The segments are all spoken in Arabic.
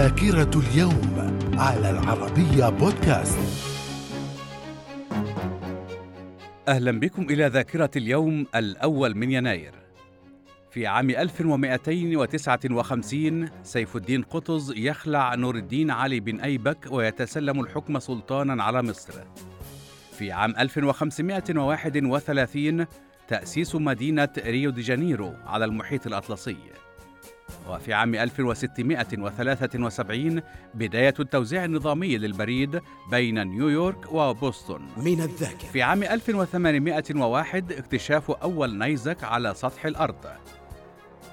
ذاكرة اليوم على العربية بودكاست. أهلا بكم إلى ذاكرة اليوم الأول من يناير. في عام 1259 سيف الدين قطز يخلع نور الدين علي بن أيبك ويتسلم الحكم سلطانا على مصر. في عام 1531 تأسيس مدينة ريو دي جانيرو على المحيط الأطلسي. وفي عام 1673 بداية التوزيع النظامي للبريد بين نيويورك وبوسطن. من الذاكرة. في عام 1801 اكتشاف أول نيزك على سطح الأرض.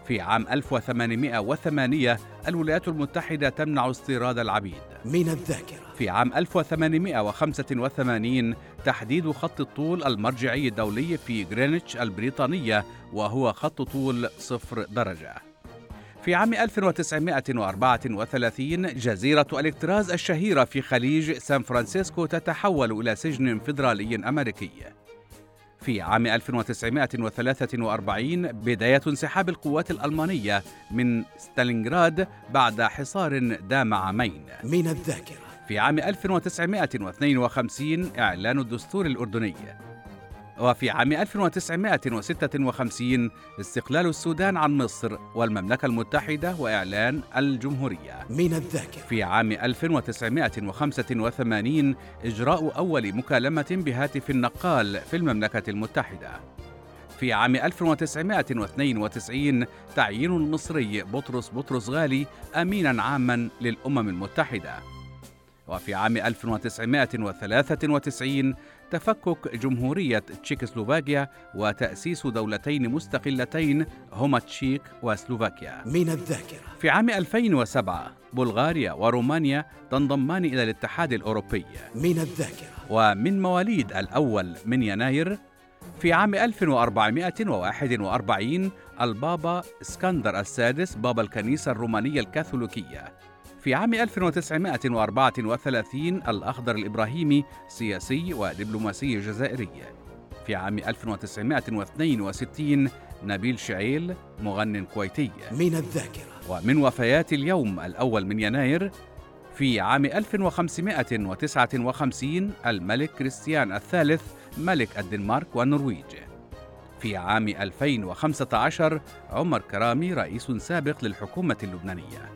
في عام 1808 الولايات المتحدة تمنع استيراد العبيد. من الذاكرة. في عام 1885 تحديد خط الطول المرجعي الدولي في غرينتش البريطانية وهو خط طول صفر درجة. في عام 1934 جزيرة الكتراز الشهيرة في خليج سان فرانسيسكو تتحول إلى سجن فيدرالي أمريكي. في عام 1943 بداية انسحاب القوات الألمانية من ستالينغراد بعد حصار دام عامين. من الذاكرة. في عام 1952 إعلان الدستور الأردني. وفي عام 1956 استقلال السودان عن مصر والمملكة المتحدة وإعلان الجمهورية. من الذاكرة. في عام 1985 إجراء أول مكالمة بهاتف النقال في المملكة المتحدة. في عام 1992 تعيين المصري بطرس بطرس غالي أمينا عاما للأمم المتحدة. وفي عام 1993 تفكك جمهورية تشيكوسلوفاكيا وتأسيس دولتين مستقلتين هما تشيك وسلوفاكيا. من الذاكرة. في عام 2007 بلغاريا ورومانيا تنضمان إلى الاتحاد الأوروبي. من الذاكرة. ومن مواليد الأول من يناير في عام 1441 البابا اسكندر السادس بابا الكنيسة الرومانية الكاثوليكية في عام 1934 الأخضر الإبراهيمي سياسي ودبلوماسي جزائري. في عام 1962 نبيل شعيل مغن كويتي. من الذاكرة. ومن وفيات اليوم الأول من يناير في عام 1559 الملك كريستيان الثالث ملك الدنمارك والنرويج. في عام 2015 عمر كرامي رئيس سابق للحكومة اللبنانية.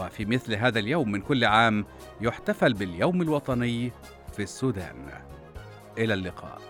وفي مثل هذا اليوم من كل عام يحتفل باليوم الوطني في السودان. إلى اللقاء.